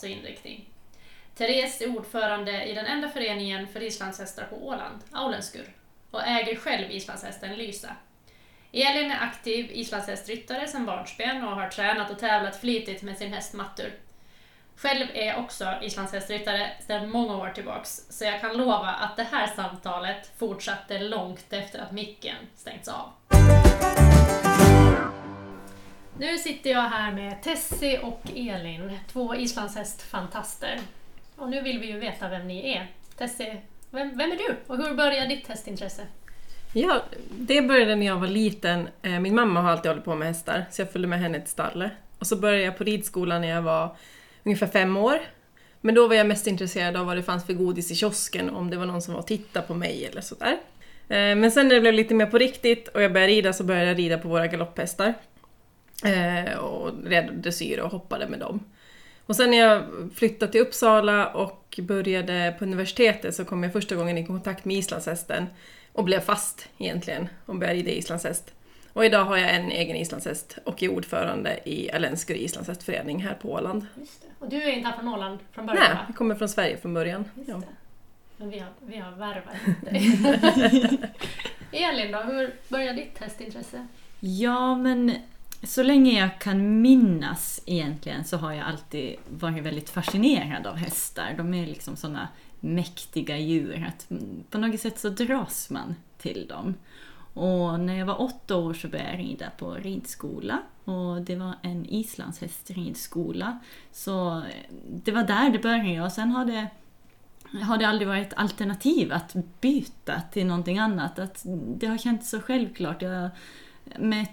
ras och inriktning. Therese är ordförande i den enda föreningen för islandshästar på Åland, Aulenskur, och äger själv islandshästen Lysa. Elin är aktiv islandshästryttare sedan barnsben och har tränat och tävlat flitigt med sin häst Mattur. Själv är jag också islandshästryttare sedan många år tillbaks, så jag kan lova att det här samtalet fortsatte långt efter att micken stängts av. Nu sitter jag här med Tessie och Elin, två islandshästfantaster. Och nu vill vi ju veta vem ni är. Tessie, vem, vem är du och hur började ditt hästintresse? Ja, det började när jag var liten. Eh, min mamma har alltid hållit på med hästar, så jag följde med henne till stallet. Och så började jag på ridskolan när jag var ungefär fem år. Men då var jag mest intresserad av vad det fanns för godis i kiosken, om det var någon som var och tittade på mig eller sådär. Eh, men sen när det blev lite mer på riktigt och jag började rida så började jag rida på våra galopphästar. Eh, Och red dressyr och hoppade med dem. Och sen när jag flyttade till Uppsala och började på universitetet så kom jag första gången i kontakt med islandshästen och blev fast egentligen och började rida islandshäst. Och idag har jag en egen islandshäst och är ordförande i Alenskur islandshästförening här på Åland. Just det. Och du är inte här från Åland från början Nej, va? jag kommer från Sverige från början. Just Ja. Men vi har, vi har värvat dig. Elin då, hur började ditt hästintresse? Ja, men så länge jag kan minnas egentligen så har jag alltid varit väldigt fascinerad av hästar. De är liksom sådana mäktiga djur att på något sätt så dras man till dem. Och när jag var åtta år så började jag rida på ridskola och det var en islandshästridskola. Så det var där det började och sen har det har det aldrig varit ett alternativ att byta till någonting annat. Att det har känts så självklart. Jag, med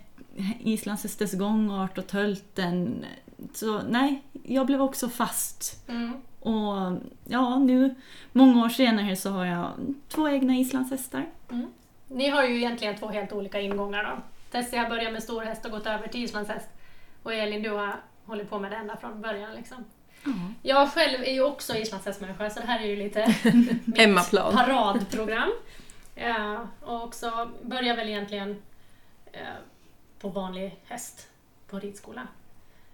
islandshästens gångart och tölten. Så nej, jag blev också fast. Mm. Och ja, nu många år senare så har jag två egna islandshästar. Ni har ju egentligen två helt olika ingångar då. Tessie har börjat med stor häst och gått över till islandshäst. Och Elin, du har hållit på med det ända från början liksom. Jag själv är ju också islandshästmänniska så det här är ju lite mitt paradprogram. Ja, och också börjar väl egentligen eh, på vanlig häst på ridskola.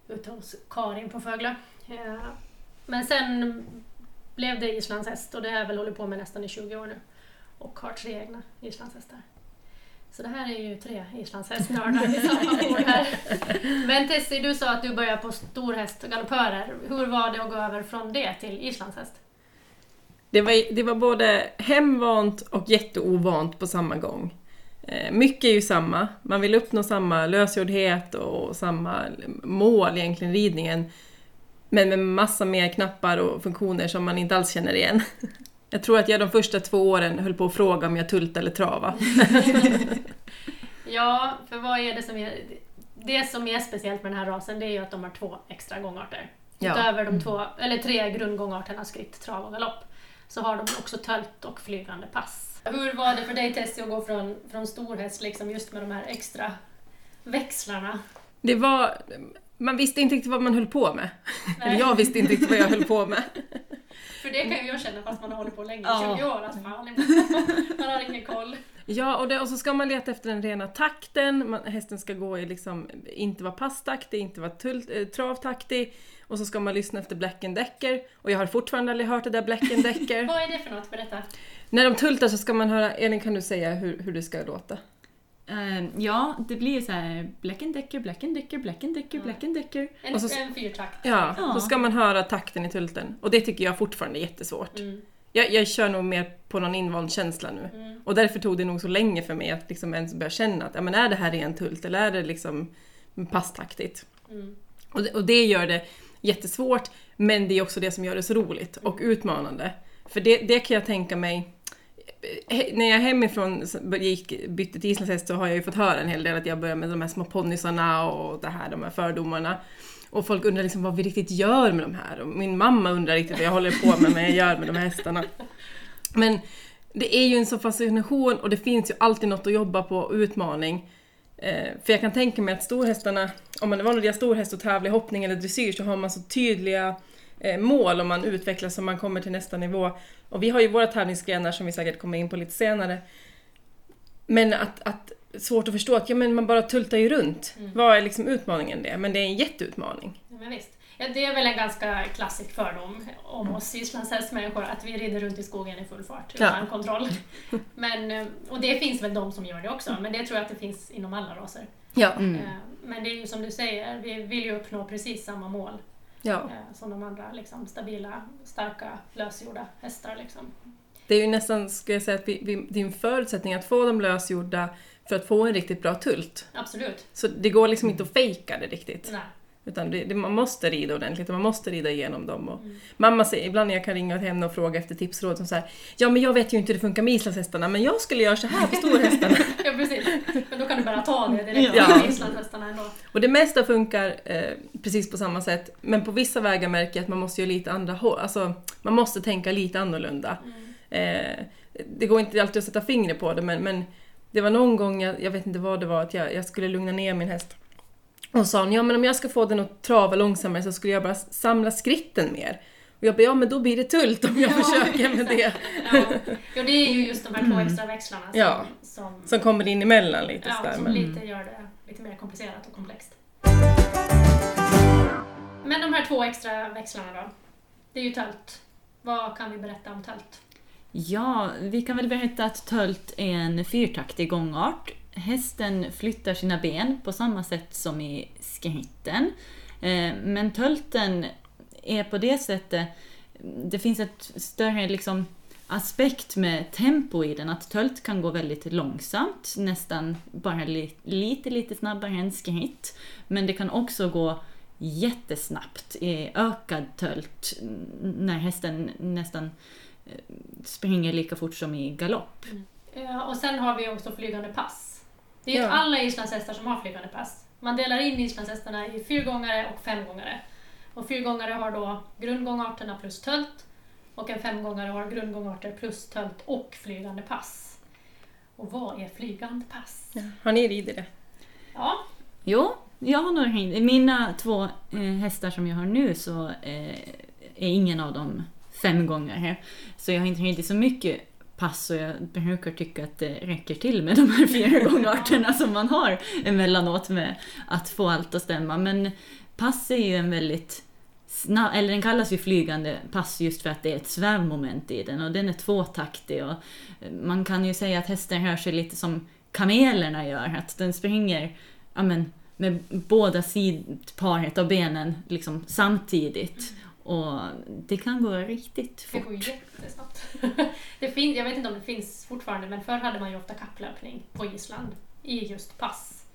Ute hos Karin på Fögla. Ja. Men sen blev det islandshäst och det har jag väl hållit på med nästan i 20 år nu. Och har tre egna islandshästar. Så det här är ju tre islandshästnördar i samma bord här. Men Tessie, du sa att du började på storhäst och galoppörer. Hur var det att gå över från det till islandshäst? Det var, det var både hemvant och jätteovant på samma gång. Eh, Mycket är ju samma, man vill uppnå samma lösgjordhet och samma mål egentligen, ridningen. Men med massa mer knappar och funktioner som man inte alls känner igen. Jag tror att jag de första två åren höll på att fråga om jag tulta eller trava. Ja, för vad är det som är... Det som är speciellt med den här rasen det är ju att de har två extra gångarter. Ja. Utöver de två, eller tre grundgångarterna skritt, trav och galopp så har de också tölt och flygande pass. Hur var det för dig Tessie att gå från, från storhäst liksom just med de här extra växlarna? Det var... Man visste inte riktigt vad man höll på med. Nej. Eller jag visste inte riktigt vad jag höll på med. För det kan ju jag känna fast man har hållit på länge, Ja. 20 år. Att fan, man har ingen koll. Ja, och, det, och så ska man leta efter den rena takten. Man, hästen ska gå i liksom, inte vara passtaktig, inte vara tull, eh, travtaktig. Och så ska man lyssna efter Black and Decker. Och jag har fortfarande aldrig hört det där Black and Decker. Vad är det för något? Berätta. När de tultar så ska man höra, Elin kan du säga hur, hur det ska låta? Eh, ja, det blir så här Black and Decker, Black and Decker, Black and Decker, Ja. Black and Decker. En, Och så- en fyrtakt. Ja, Ja. så ska man höra takten i tulten. Och det tycker jag fortfarande är jättesvårt. Mm, Jag, jag kör nog mer på någon invand känsla nu. mm. Och därför tog det nog så länge för mig att liksom ens börja känna att ja, men är det här ren tult eller är det liksom passtaktigt? Mm. Och det, och det gör det jättesvårt, men det är också det som gör det så roligt och utmanande. För det, det kan jag tänka mig eh, he- när jag hemifrån gick, bytte till islandshäst så har jag ju fått höra en hel del att jag börjar med de här små ponnysarna och det här, de här fördomarna. Och folk undrar liksom vad vi riktigt gör med de här. Och min mamma undrar riktigt vad jag håller på med, vad jag gör med de här hästarna. Men det är ju en sån fascination och det finns ju alltid något att jobba på, utmaning. Eh, för jag kan tänka mig att storhästarna, om man är van att storhäst och tävla i hoppning eller dressyr så har man så tydliga eh, mål om man utvecklas och man kommer till nästa nivå. Och vi har ju våra tävlingsgrenar som vi säkert kommer in på lite senare. men att, att svårt att förstå att ja, men man bara tultar ju runt. Mm. Vad är liksom utmaningen det? Men det är en jätteutmaning. Ja, men visst. Ja, det är väl en ganska klassisk fördom om oss islandshästmänniskor att vi rider runt i skogen i full fart Ja. utan kontroll. Men, eh, och det finns väl de som gör det också, men det tror jag att det finns inom alla raser. Ja. Mm. Eh, Men det är ju som du säger, vi vill ju uppnå precis samma mål ja. eh, som de andra liksom, stabila, starka, lösgjorda hästar. Liksom. Det är ju nästan, skulle jag säga, att vi, vi, det är en förutsättning att få dem lösgjorda för att få en riktigt bra tult. Absolut. Så det går liksom inte att fejka det riktigt. Nej. Utan det, det, man måste rida ordentligt och man måste rida igenom dem. Och Mm. Mamma säger, ibland när jag kan ringa till henne och fråga efter tipsråd som så här, Ja men jag vet ju inte hur det funkar med islandshästarna men jag skulle göra så här på storhästarna. Ja, precis. Men då kan du bara ta det direkt Ja. från islandshästarna ändå. och det mesta funkar eh, precis på samma sätt. Men på vissa vägar märker jag att man måste göra lite andra håll. Alltså man måste tänka lite annorlunda. Eh, det går inte alltid att sätta fingret på det men, men det var någon gång, jag, jag vet inte vad det var, att jag, jag skulle lugna ner min häst. Och sa hon, ja men om jag ska få den att trava långsammare så skulle jag bara samla skritten mer. Och jag bara, ja men då blir det tult om jag Ja, försöker med det. Ja. ja, det är ju just de här två extra växlarna som, Ja. som, Som kommer in emellan lite ja, sådär. som Men, lite gör det lite mer komplicerat och komplext. Men de här två extra växlarna då? Det är ju tölt. Vad kan vi berätta om tölt? Ja, vi kan väl berätta att tölt är en fyrtaktig gångart. Hästen flyttar sina ben på samma sätt som i skritten. Eh, men tölten är på det sättet, det finns ett större liksom aspekt med tempo i den, att tölt kan gå väldigt långsamt, nästan bara li, lite, lite snabbare än skritt. Men det kan också gå jättesnabbt i ökad tölt när hästen nästan eh, springer lika fort som i galopp. Mm. Ja, och sen har vi också flygande pass. Det är ju Ja. alla islandshästar som har flygande pass. Man delar in islandshästarna i fyrgångare och femgångare. Och fyrgångare har då grundgångarterna plus tölt och en femgångare har grundgångarter plus tölt och flygande pass. Och vad är flygande pass? ja. Har ni ridit det? Ja, Jo, jag har nog ringt. Mina två eh, hästar som jag har nu så eh, är ingen av dem fem gånger. Så jag har inte ridit så mycket pass och jag brukar tycka att det räcker till med de här fyra gångarterna som man har emellanåt med att få allt att stämma. Men pass är ju en väldigt snabb, eller den kallas ju flygande pass just för att det är ett svävmoment i den och den är tvåtaktig och eh, man kan ju säga att hästen rör sig lite som kamelerna gör, att den springer ja, men, med båda sidparet av benen liksom samtidigt. Och det kan gå riktigt det går fort. jättesnabbt. det fin- jag vet inte om det finns fortfarande, men förr hade man ju ofta kapplöpning på Island i just pass.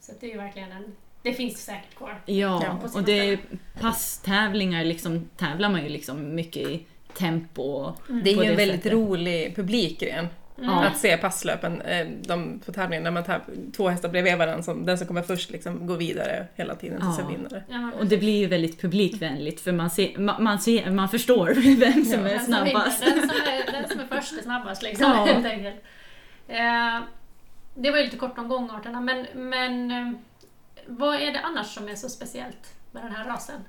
Så det är ju verkligen en... Det finns säkert kvar. Ja, och det är passtävlingar liksom, tävlar man ju liksom mycket i tempo och Det är ju en väldigt sättet. rolig publikgren. Mm. Att se passlöpen eh, de, på tävlingen när man täv- två hästar bredvid varandra, som, den som kommer först liksom går vidare hela tiden tills Ja. Ja, men Och det blir ju väldigt publikvänligt för man, ser, man, man, ser, man förstår vem som Ja. är Den som vinner, snabbast. Den som är, den som är först är snabbast liksom, Ja. helt enkelt. Eh, det var ju lite kort om gångarterna, men, men eh, vad är det annars som är så speciellt med den här rasen?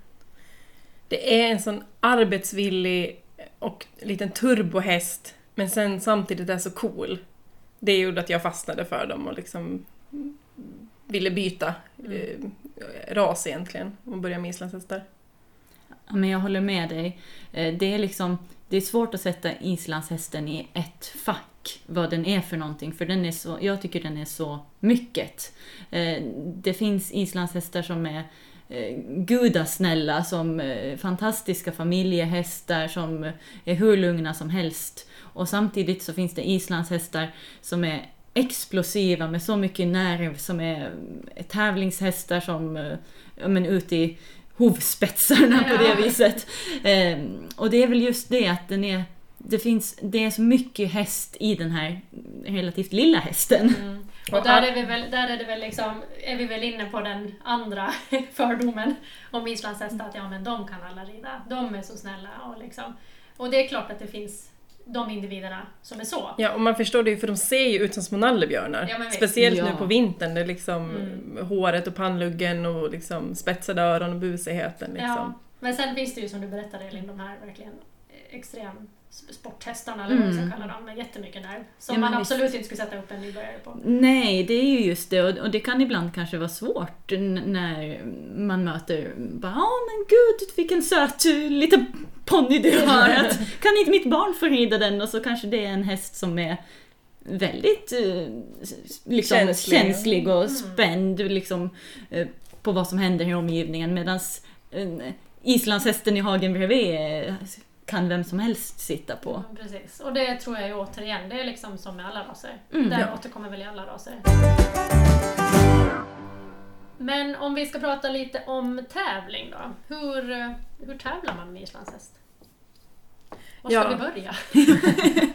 Det är en sån arbetsvillig och liten turbohäst, men sen samtidigt är så cool. Det gjorde att jag fastnade för dem och liksom ville byta eh, ras egentligen och börja med islandshästar. Ja, men jag håller med dig. Eh, Det är liksom det är svårt att sätta islandshästen i ett fack, vad den är för någonting, för den är så, jag tycker den är så mycket. Eh, Det finns islandshästar som är gudasnälla, som eh, fantastiska familjehästar som är hur lugna som helst. Och samtidigt så finns det islandshästar som är explosiva med så mycket nerv, som är eh, tävlingshästar som eh, men ut i hovspetsarna på det viset. Ehm, och det är väl just det att den är, det finns, det är så mycket häst i den här relativt lilla hästen. Och där är, vi väl, där är, det väl liksom, är vi väl inne på den andra fördomen om islandshästar, att ja men de kan alla rida, de är så snälla och liksom. Och det är klart att det finns de individerna som är så. Ja, och man förstår det ju för de ser ju ut som små nallebjörnar. Ja. Speciellt Ja. nu på vintern, det är liksom Mm. håret och pannluggen och liksom spetsade öron och busigheten. Liksom. Ja. Men sen finns det ju som du berättade Elin, de här verkligen extrem sporthästarna eller vad man ska Mm. kalla dem, med jättemycket nerv. Som Ja, man visst. absolut inte skulle sätta upp en nybörjare på. Nej, det är ju just det och, och det kan ibland kanske vara svårt när man möter bara Ja men gud vilken söt eh, liten ponny du har. Att, kan inte mitt barn få rida den? Och så kanske det är en häst som är väldigt eh, liksom, Känslig. känslig. och Mm. spänd liksom, eh, på vad som händer i omgivningen medan islandshästen i hagen bredvid eh, kan vem som helst sitta på. Ja, precis. Och det tror jag ju återigen, det är liksom som med alla raser. Mm. det Ja. återkommer väl i alla raser. Men om vi ska prata lite om tävling då. Hur, hur tävlar man med islandshäst? Var ska Ja. vi börja?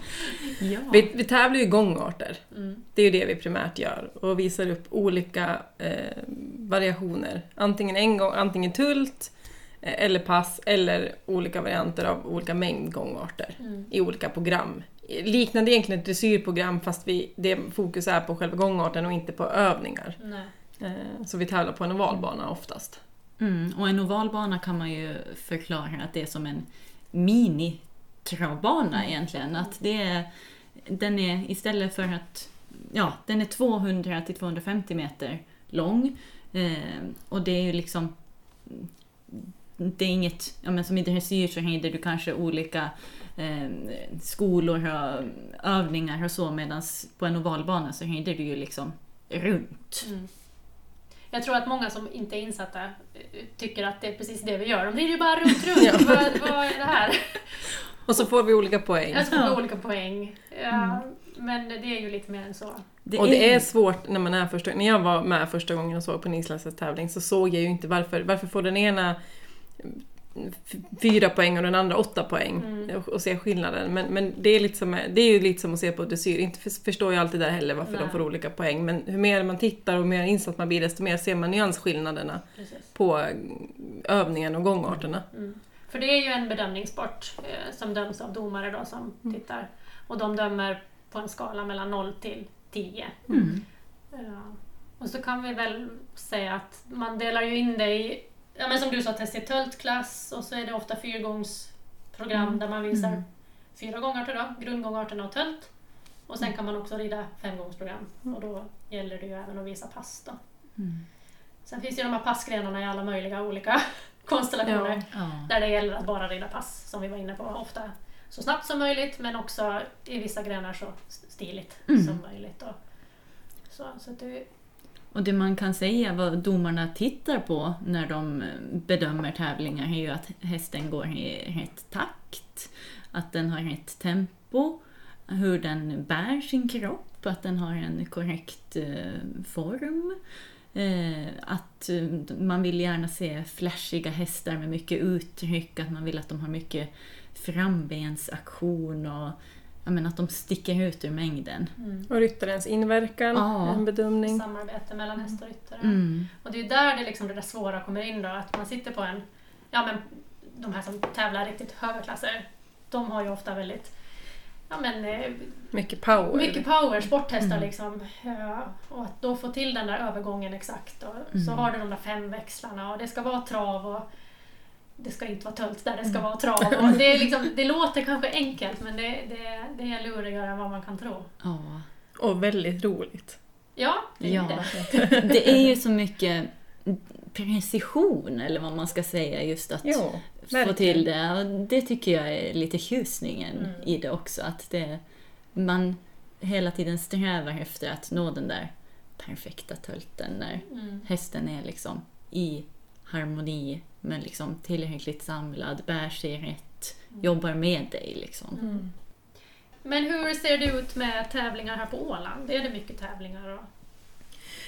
Ja. Vi, vi tävlar ju i gångarter. Mm. Det är ju det vi primärt gör och visar upp olika eh, variationer. Antingen en gång, antingen tult eh, eller pass eller olika varianter av olika mängd gångarter Mm. i olika program. Liknande egentligen ett dressyrprogram fast vi, det fokus är på själva gångarten och inte på övningar. Nej. Eh, så vi tävlar på en ovalbana oftast. Mm, och en ovalbana kan man ju förklara att det är som en mini-travbana egentligen. Att det är, den är istället för att ja, den är 200 till 250 meter lång. Eh, och det är ju liksom det är inget, ja men som i dressyr så händer du kanske olika eh, skolor och övningar och så medan på en ovalbana så händer du ju liksom runt. Mm. Jag tror att många som inte är insatta eh, tycker att det är precis det vi gör. De rider ju bara runt, runt. Vad, vad är det här? Och så får vi olika poäng. Jag ska få Ja. olika poäng. Ja, Men det är ju lite mer än så. och det är svårt när man är första När jag var med första gången och såg på en isländsk tävling så såg jag ju inte varför, varför får den ena fyra poäng och den andra åtta poäng Mm. och, och se skillnaden. Men, men det, är lite som, det är ju lite som att se på dressyr. Inte för- förstår jag alltid där heller varför Nej. de får olika poäng. Men hur mer man tittar och mer insatt man blir desto mer ser man nyansskillnaderna Precis. på eh, övningen och gångarterna. Mm. För det är ju en bedömningssport eh, som döms av domare då som Mm. tittar. Och de dömer på en skala mellan 0 till 10. Mm. Ja. Och så kan vi väl säga att man delar ju in det i, ja men som du sa, test i tölt-klass och så är det ofta fyrgångsprogram Mm. där man visar Mm. fyra gångarter då, grundgångarterna och tölt. Och sen kan man också rida femgångsprogram och då gäller det ju även att visa pass då. Mm. Sen finns det ju de här passgrenarna i alla möjliga olika konstellationer. Ja. Ja. Där det gäller att bara rida pass, som vi var inne på. Ofta så snabbt som möjligt, men också i vissa grenar så stiligt Mm. som möjligt. Och så, så att det, och det man kan säga vad domarna tittar på när de eh, bedömer tävlingar är ju att hästen går i rätt takt, att den har rätt tempo, hur den bär sin kropp, att den har en korrekt eh, form. Eh, att man vill gärna se flashiga hästar med mycket uttryck, att man vill att de har mycket frambensaktion och jag menar, att de sticker ut ur mängden. mm. Och ryttarens inverkan, Ja. en bedömning. samarbete mellan häst och ryttare. Mm. Och det är ju där det, liksom det där svåra kommer in då, att man sitter på en, ja men de här som tävlar riktigt höga klasser, de har ju ofta väldigt, ja men eh, Mycket power. mycket power, sporthästar Mm. liksom. Ja, och att då få till den där övergången exakt. Och Så Mm. har du de där fem växlarna och det ska vara trav och det ska inte vara tölt där det ska Mm. vara trav. Och det, är liksom, det låter kanske enkelt men det, det, det är lurigare än vad man kan tro. Ja. Och väldigt roligt. Ja, det är Ja. det. Det är ju så mycket precision, eller vad man ska säga, just att Jo, få verkligen. till det. Och det tycker jag är lite tjusningen Mm. i det också. Att det, man hela tiden strävar efter att nå den där perfekta tölten när Mm. hästen är liksom i harmoni men liksom tillräckligt samlad, bär sig rätt, jobbar med dig liksom. Mm. Men hur ser det ut med tävlingar här på Åland? Är det mycket tävlingar? Och...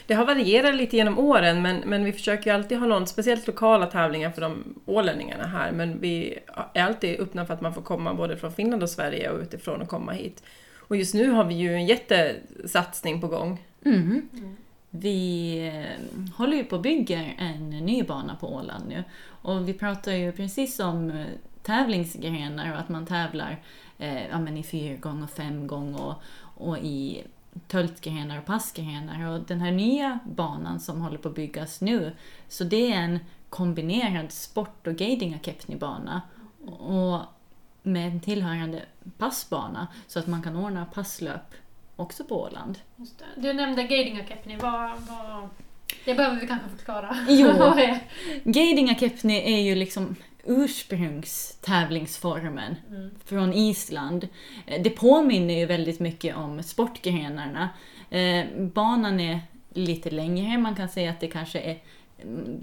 Det har varierat lite genom åren men, men vi försöker ju alltid ha någon, speciellt lokala tävlingar för de ålänningarna här, men vi är alltid öppna för att man får komma både från Finland och Sverige och utifrån och komma hit. Och just nu har vi ju en jättesatsning på gång. Mm. Mm. Vi eh, håller ju på att bygga en ny bana på Åland nu. Och vi pratar ju precis om eh, tävlingsgrenar och att man tävlar eh, ja, men i fyrgång och femgång och, och i töltgrenar och passgrenar. Och den här nya banan som håller på att byggas nu, så det är en kombinerad sport och guiding bana Och med en tillhörande passbana så att man kan ordna passlöp också på Åland. Du nämnde Geidingakepni. Vad, vad... Det behöver vi kanske förklara. Jo. Geidingakepni är ju liksom ursprungstävlingsformen mm. från Island. Eh, Det påminner ju väldigt mycket om sportgrenarna. Eh, banan är lite längre, man kan säga att det kanske är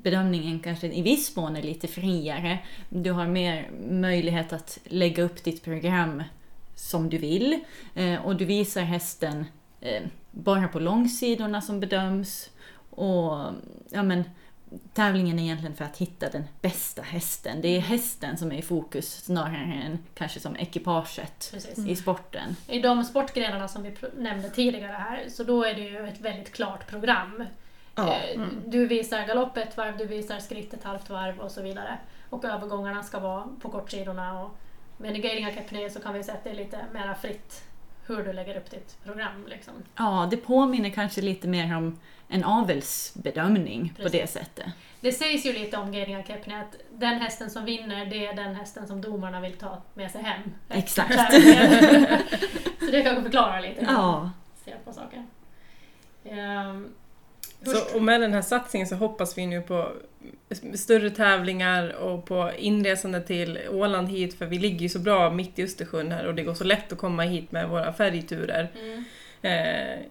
bedömningen kanske i viss mån är lite friare. Du har mer möjlighet att lägga upp ditt program som du vill eh, och du visar hästen eh, bara på långsidorna som bedöms och ja men tävlingen är egentligen för att hitta den bästa hästen. Det är hästen som är i fokus snarare än kanske som ekipaget Precis. i sporten. I de sportgrenarna som vi nämnde tidigare här, så då är det ju ett väldigt klart program. Eh, Du visar galopp ett varv, du visar skritt ett halvt varv och så vidare. Och övergångarna ska vara på kortsidorna. Och med Geidingakepni så kan vi säga att det är lite mer fritt hur du lägger upp ditt program. Liksom. Ja, det påminner kanske lite mer om en avelsbedömning på Precis. det sättet. Det sägs ju lite om Geidingakepni att den hästen som vinner, det är den hästen som domarna vill ta med sig hem. Exakt. så det kanske förklarar lite hur man Ja, ser på saken. Ehm, hur Så, och med den här satsningen så hoppas vi nu på större tävlingar och på inresande till Åland hit för vi ligger ju så bra mitt i Östersjön här och det går så lätt att komma hit med våra färjturer. Mm. Eh,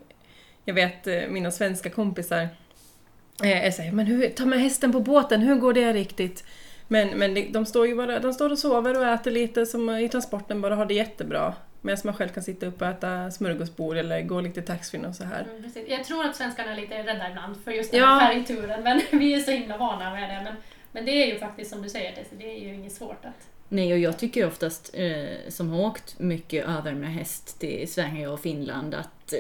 jag vet eh, mina svenska kompisar eh, är såhär, men hur, ta med hästen på båten, hur går det riktigt? Men, men de, de står ju bara de står och sover och äter lite som i transporten, bara har det jättebra. Medan man själv kan sitta upp och äta smörgåsbord eller gå lite taxfree och så här. Mm, precis. Jag tror att svenskarna är lite rädda ibland för just den Ja. här färgturen, men vi är så himla vana med det. Men, men det är ju faktiskt som du säger, Tessie, det är ju inget svårt att... nej och jag tycker oftast, eh, som har åkt mycket över med häst till Sverige och Finland, att eh,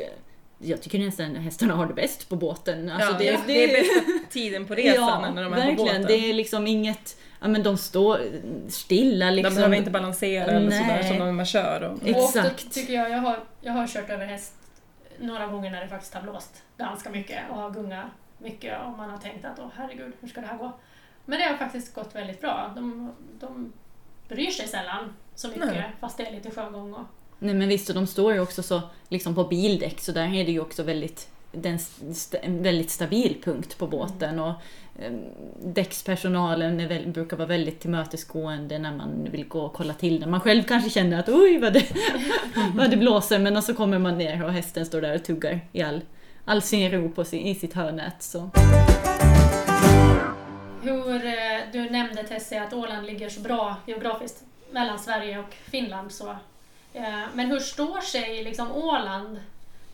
jag tycker nästan att hästarna har det bäst på båten. Alltså ja, det, det, det är bästa tiden på resan när de är på verkligen. båten. Det är liksom inget, ja men de står stilla liksom. De behöver inte balansera eller sådär Nej. som när man kör. Och, Exakt. Och ofta tycker jag, jag har, jag har kört över häst några gånger när det faktiskt har blåst ganska mycket och har gungat mycket och man har tänkt att åh herregud, hur ska det här gå? Men det har faktiskt gått väldigt bra. De, de bryr sig sällan så mycket Nej. fast det är lite sjögång och Nej men visst, och de står ju också så liksom på bildäck så där är det ju också väldigt den, en väldigt stabil punkt på båten och eh, däckspersonalen väl, brukar vara väldigt tillmötesgående när man vill gå och kolla till den. Man själv kanske känner att oj vad det, vad det blåser men så kommer man ner och hästen står där och tuggar i all, all sin ro på sin, i sitt hörnät. Så. Hur, eh, du nämnde Tessie att Åland ligger så bra geografiskt mellan Sverige och Finland. Så, eh, men hur står sig liksom Åland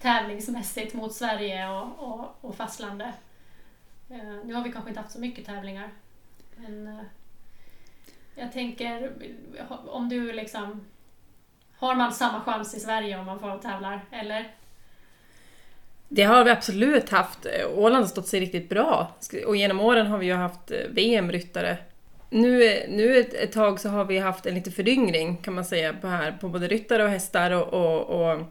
tävlingsmässigt mot Sverige och, och, och fastlandet? Eh, nu har vi kanske inte haft så mycket tävlingar. Men eh, jag tänker, om du liksom... Har man samma chans i Sverige om man får tävlar? Eller? Det har vi absolut haft. Åland har stått sig riktigt bra. Och genom åren har vi ju haft eh, VM-ryttare. Nu, nu ett, ett tag så har vi haft en liten föryngring kan man säga på, här, på både ryttare och hästar och, och, och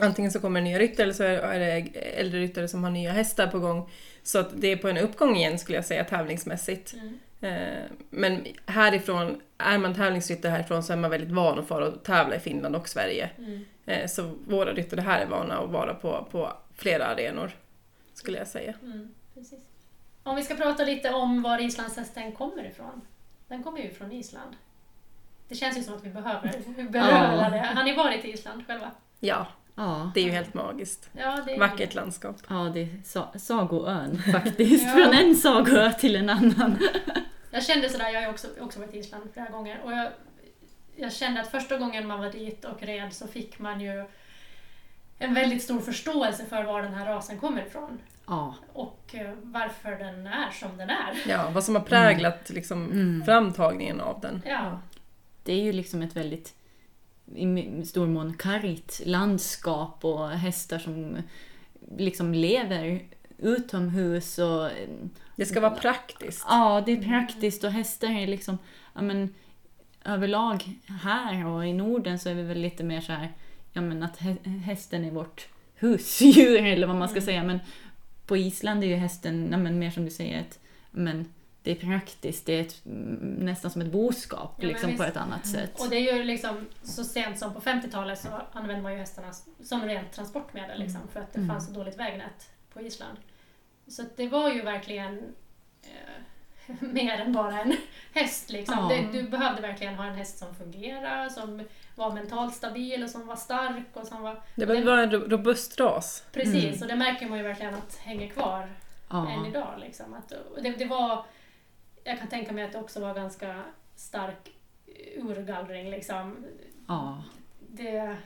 antingen så kommer nya ryttare eller så är det äldre ryttare som har nya hästar på gång. Så att det är på en uppgång igen skulle jag säga tävlingsmässigt. Eh, Men härifrån, är man tävlingsryttare härifrån så är man väldigt van att fara och tävla i Finland och Sverige. Eh, Så våra ryttare här är vana att vara på, på flera arenor, skulle jag säga. Mm, precis. Om vi ska prata lite om var islandshästen kommer ifrån. Den kommer ju från Island. Det känns ju som att vi behöver beröra Ja. det. Har ni varit i Island själva? Ja, Ja, det är ju helt magiskt. Ja, det är Vackert landskap. ja det är sa- sagoön faktiskt. Ja. Från en sagoö till en annan. Jag kände sådär, jag har också, också varit i Island flera gånger och jag, jag kände att första gången man var dit och red så fick man ju en väldigt stor förståelse för var den här rasen kommer ifrån Ja. och eh, varför den är som den är. Ja, vad som har präglat liksom, Mm. framtagningen av den. Ja, Det är ju liksom ett väldigt i stor mån kargt landskap och hästar som liksom lever utomhus och Det ska vara praktiskt. ja, det är praktiskt och hästar är liksom, ja men överlag här och i Norden så är vi väl lite mer så här, ja men att hä- hästen är vårt husdjur eller vad man ska säga men på Island är ju hästen, ja men mer som du säger, ett, men det är praktiskt, det är ett, mm, nästan som ett boskap Ja, liksom, på ett annat sätt. Och det är ju liksom, så sent som på 50-talet så använde man ju hästarna som rent transportmedel liksom, för att det Mm. fanns så dåligt vägnät på Island. Så att det var ju verkligen eh, mer än bara en häst. Liksom. Ja. Det, du behövde verkligen ha en häst som fungerar, som var mentalt stabil och som var stark. Och som var, Det behöver vara en ro- robust ras. precis, Mm. och det märker man ju verkligen att hänger kvar ja. än idag. Liksom. Att, det, det var, jag kan tänka mig att det också var ganska stark urgallring. Liksom. ja. Det,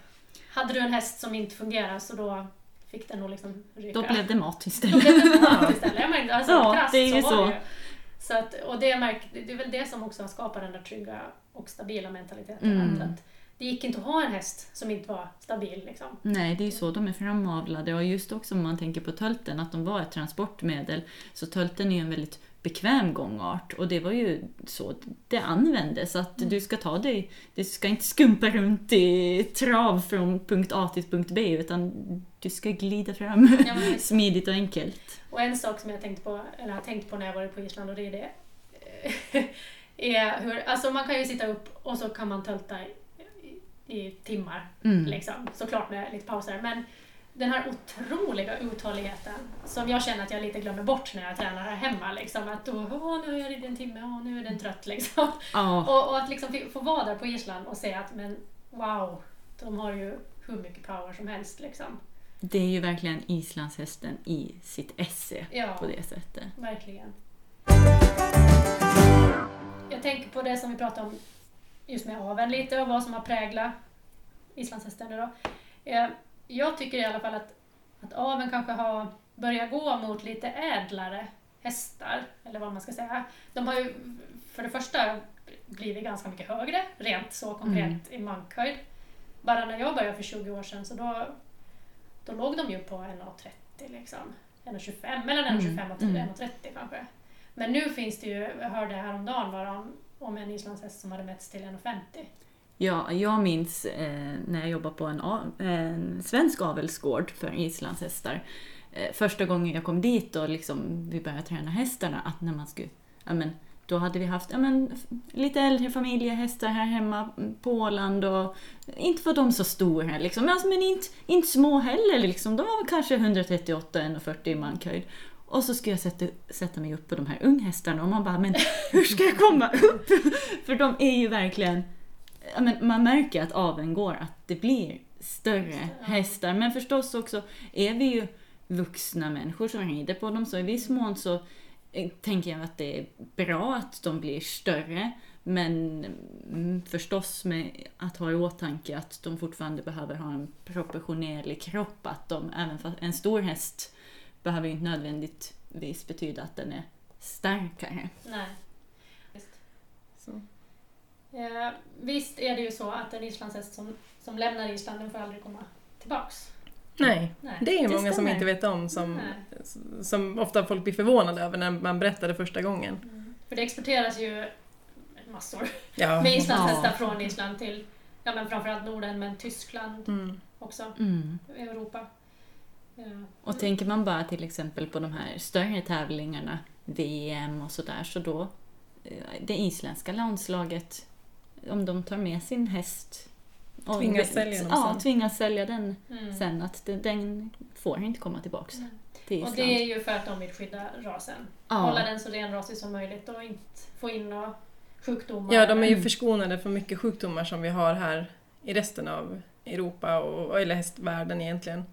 hade du en häst som inte fungerade så då fick den nog liksom ryka. Då blev det mat Då istället. blev det mat istället. Jag märkte, alltså, Ja, det är ju var så. Så att, och det, märk, det är väl det som också har skapat den där trygga och stabila mentaliteten. Mm. Att det gick inte att ha en häst som inte var stabil. Liksom. Nej, det är ju så de är framavlade och just också om man tänker på tölten, att de var ett transportmedel, så tölten är ju en väldigt bekväm gångart och det var ju så det användes, att du ska ta dig, du ska inte skumpa runt i trav från punkt A till punkt B utan du ska glida fram Ja, smidigt och enkelt. Och en sak som jag tänkte på, eller har tänkt på när jag varit på Island och det är det. är hur, alltså man kan ju sitta upp och så kan man tölta i, i, i timmar. Mm. Liksom. Såklart med lite pauser. Men den här otroliga uthålligheten som jag känner att jag lite glömmer bort när jag tränar här hemma. Liksom. Att då, åh, nu har jag ridit en timme, åh, nu är den trött. Liksom. Ja, Och, och att liksom få vara där på Island och se att men wow, de har ju hur mycket power som helst. Liksom. det är ju verkligen islandshästen i sitt esse Ja. på det sättet. Verkligen. Jag tänker på det som vi pratade om just med aveln lite och vad som har präglat islandshästen. Eh, Jag tycker i alla fall att, att aveln kanske har börjat gå mot lite ädlare hästar, eller vad man ska säga. De har ju för det första blivit ganska mycket högre, rent så konkret Mm. i mankhöjd. Bara när jag började för 20 år sedan så då, då låg de ju på 1,30 liksom. 1,25, mellan 1,25 och Mm. 1,30 kanske. Men nu finns det ju, jag hörde häromdagen bara om, om en islandshäst som hade mätts till 1,50. Ja, jag minns eh, när jag jobbade på en, en svensk avelsgård för islandshästar. Eh, första gången jag kom dit och liksom, vi började träna hästarna, att när man skulle, ja men, då hade vi haft ja, men, lite äldre familjehästar här hemma mm, på Åland och eh, inte var de så stora liksom, men, alltså, men inte, inte små heller liksom. De var väl kanske 138-140 i mankhöjd. Och så skulle jag sätta, sätta mig upp på de här unghästarna och man bara, men hur ska jag komma upp? För de är ju verkligen men man märker att aveln går, att det blir större hästar. Men förstås också är vi ju vuxna människor som rider på dem, så i viss mån så eh, tänker jag att det är bra att de blir större. Men mm, förstås med att ha i åtanke att de fortfarande behöver ha en proportionerlig kropp. Att de, även för en stor häst behöver ju inte nödvändigtvis betyda att den är starkare. Nej. Visst. Så. Eh, visst är det ju så att en islandshäst som, som lämnar Island, den får aldrig komma tillbaks. Nej, Nej. det är Det många som stämmer. inte vet om, som, Nej. som ofta folk blir förvånade över när man berättar det första gången. För det exporteras ju massor Ja. med islandshästar Ja. från Island till ja, men framförallt Norden, men Tyskland Mm. också, Mm. Europa. Eh, Och tänker man bara till exempel på de här större tävlingarna, VM och sådär, så då eh, det isländska landslaget, om de tar med sin häst och Tvingas sälja dem ja, sen. tvingas sälja den mm. sen, att den, den får inte komma tillbaks Mm. till Och det är ju för att de vill skydda rasen. Hålla ja. den så renrasig som möjligt och inte få in några sjukdomar. ja, de är ju Mm. förskonade från mycket sjukdomar som vi har här i resten av Europa, och, eller hästvärlden egentligen.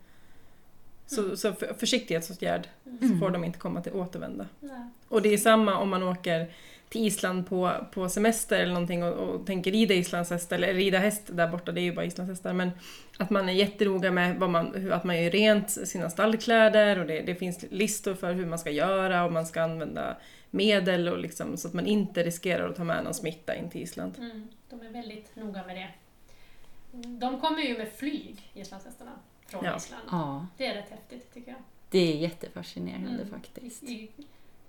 Så, Mm. så för, försiktighetsåtgärd så Mm. får de inte komma till återvända. Nej. Och det är samma om man åker till Island på, på semester eller någonting och, och tänker rida islandshäst, eller rida häst där borta, det är ju bara islandshästar, men att man är jättenoga med vad man, hur, att man gör rent sina stallkläder och det, det finns listor för hur man ska göra och man ska använda medel och liksom, så att man inte riskerar att ta med någon smitta in till Island. Mm. De är väldigt noga med det. De kommer ju med flyg, islandshästarna, från Ja. Island. ja, Det är rätt häftigt tycker jag. det är jättefascinerande Mm. faktiskt. I, i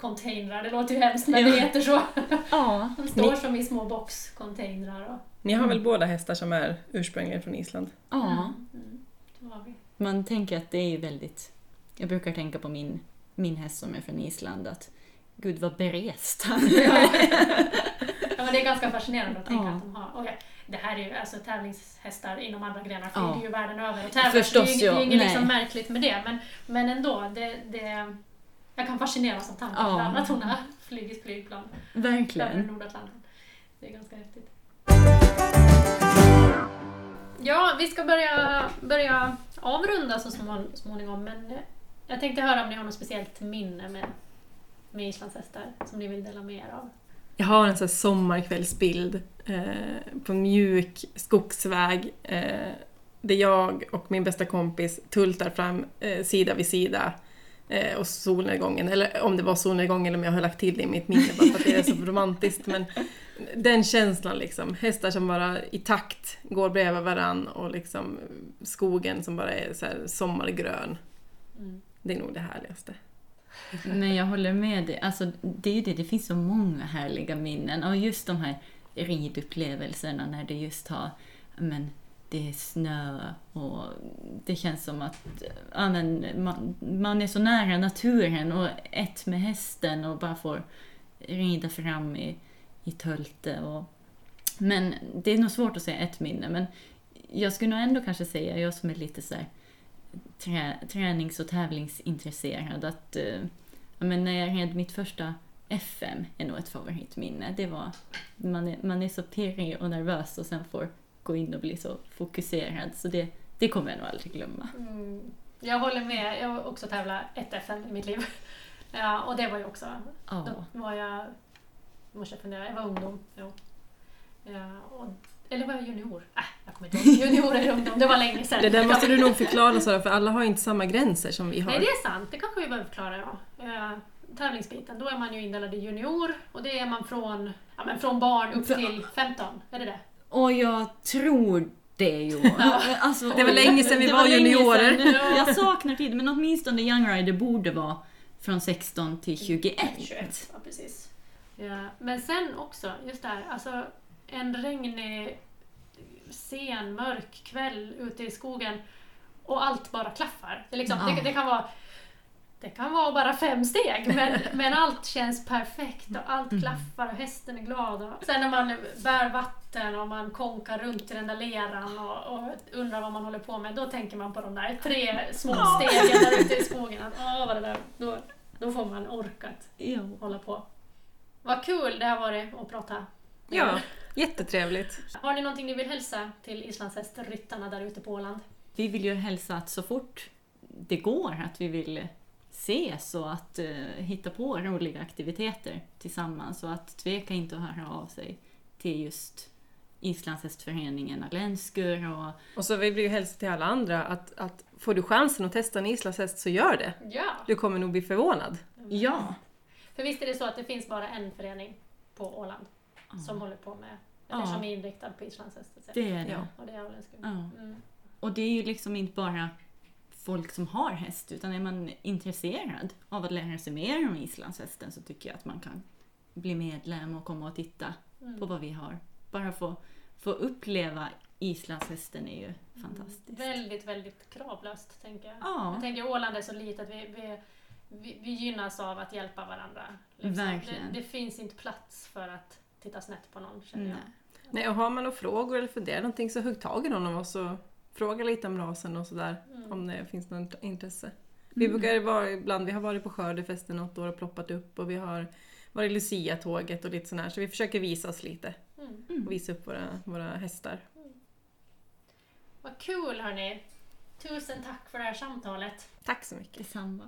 containrar, det låter ju hemskt det Ja. heter så. Ja, De står Ni- som i små boxcontainrar. Och, Ni har Mm. väl båda hästar som är ursprungligen från Island? ja. Mm. Det. Man tänker att det är väldigt... Jag brukar tänka på min, min häst som är från Island, att gud vad berest Ja. ja, men det är ganska fascinerande att tänka Ja. att de har... okej, det här är ju alltså tävlingshästar inom andra grenar Ja. flyger ju världen över och tävlar. Förstås, så det är ju ja. det är inget liksom märkligt med det. Men, men ändå, det, det, jag kan fascineras av tanken Ja. att hon har flugit flygplan över Verkligen. Nordatlanten. Det är ganska häftigt. Ja, vi ska börja, börja avrunda så små- småningom men eh, jag tänkte höra om ni har något speciellt minne med, med islandshästar som ni vill dela med er av. Jag har en sån här sommarkvällsbild eh, på en mjuk skogsväg eh, där jag och min bästa kompis tultar fram eh, sida vid sida och solnedgången, eller om det var solnedgång eller om jag har lagt till det i mitt minne bara för att det är så romantiskt. Men den känslan liksom, hästar som bara i takt går bredvid varann och liksom skogen som bara är så här sommargrön. Mm. Det är nog det härligaste. Men jag håller med dig. Alltså, det är ju det, det finns så många härliga minnen. Och just de här ridupplevelserna när det just har, men, det är snö och det känns som att ja, men, man, man är så nära naturen och ett med hästen och bara får rida fram i, i tölte. Och, men det är nog svårt att säga ett minne, men jag skulle nog ändå kanske säga, jag som är lite så här trä, tränings och tävlingsintresserad, att eh, ja, men när jag red mitt första FM är nog ett favoritminne. Det var, man är, man är så pirrig och nervös och sen får gå in och bli så fokuserad. Så det, det kommer jag nog aldrig glömma. Mm. Jag håller med, jag har också tävlat ett FM i mitt liv. Ja, och det var ju också, Ja. då var jag, måste jag fundera, jag var ungdom. Jo. Ja, och, eller var jag junior? Äh, jag kommer inte ihåg. Junior eller ungdom, det var länge sedan. Det där måste du nog förklara Sara, för alla har inte samma gränser som vi har. Nej, det är sant. Det kanske vi behöver förklara. Ja. Ja, tävlingsbiten, då är man ju indelad i junior och det är man från, ja, men från barn upp till 15. Är det det? Och jag tror det ju. Alltså, Det var länge sedan vi var länge juniorer. sedan. Jag saknar tid, men åtminstone Young Rider borde vara från 16 till 21. 21, ja precis. Ja. Men sen också, just det här, alltså en regnig, sen, mörk kväll ute i skogen och allt bara klaffar. Det, liksom, Ja. det, det kan vara det kan vara bara fem steg, men, men allt känns perfekt och allt Mm. klaffar och hästen är glad. Och sen när man bär vatten och man konkar runt i den där leran och, och undrar vad man håller på med, då tänker man på de där tre små stegen där ute i skogen. Att, Åh, vad det där, då, då får man orkat Ja. hålla på. Vad kul det har varit att prata. Ja, jättetrevligt. Har ni någonting ni vill hälsa till islandshästryttarna där ute på Åland? Vi vill ju hälsa att så fort det går att vi vill ses och att eh, hitta på roliga aktiviteter tillsammans och att tveka inte att höra av sig till just Islandshästföreningen Alenskur och Och så vill vi ju hälsa till alla andra att, att får du chansen att testa en islandshäst så gör det. Ja! Du kommer nog bli förvånad. ja, För visst är det så att det finns bara en förening på Åland som håller på med, eller Ja. som är inriktad på islandshästar? det är det. Ja. Och det är. Ja. Mm. Och det är ju liksom inte bara folk som har häst, utan är man intresserad av att lära sig mer om islandshästen så tycker jag att man kan bli medlem och komma och titta Mm. på vad vi har. Bara få, få uppleva islandshästen är ju fantastiskt. Väldigt, väldigt kravlöst tänker jag. Ja. Jag tänker Åland är så litet, vi, vi, vi, vi gynnas av att hjälpa varandra. liksom. Verkligen. Det, det finns inte plats för att titta snett på någon känner jag. Nej. Nej, och har man några frågor eller funderar någonting så hugg tag i någon av oss och fråga lite om rasen och sådär. Mm. Om det finns något intresse. Vi brukar vara ibland, vi har varit på Skördefesten något år och ploppat upp och vi har varit Lucia-tåget och lite sån här. Så vi försöker visa oss lite Mm. och visa upp våra, våra hästar. Vad kul hörni! Tusen tack för det här samtalet. Tack så mycket. Detsamma.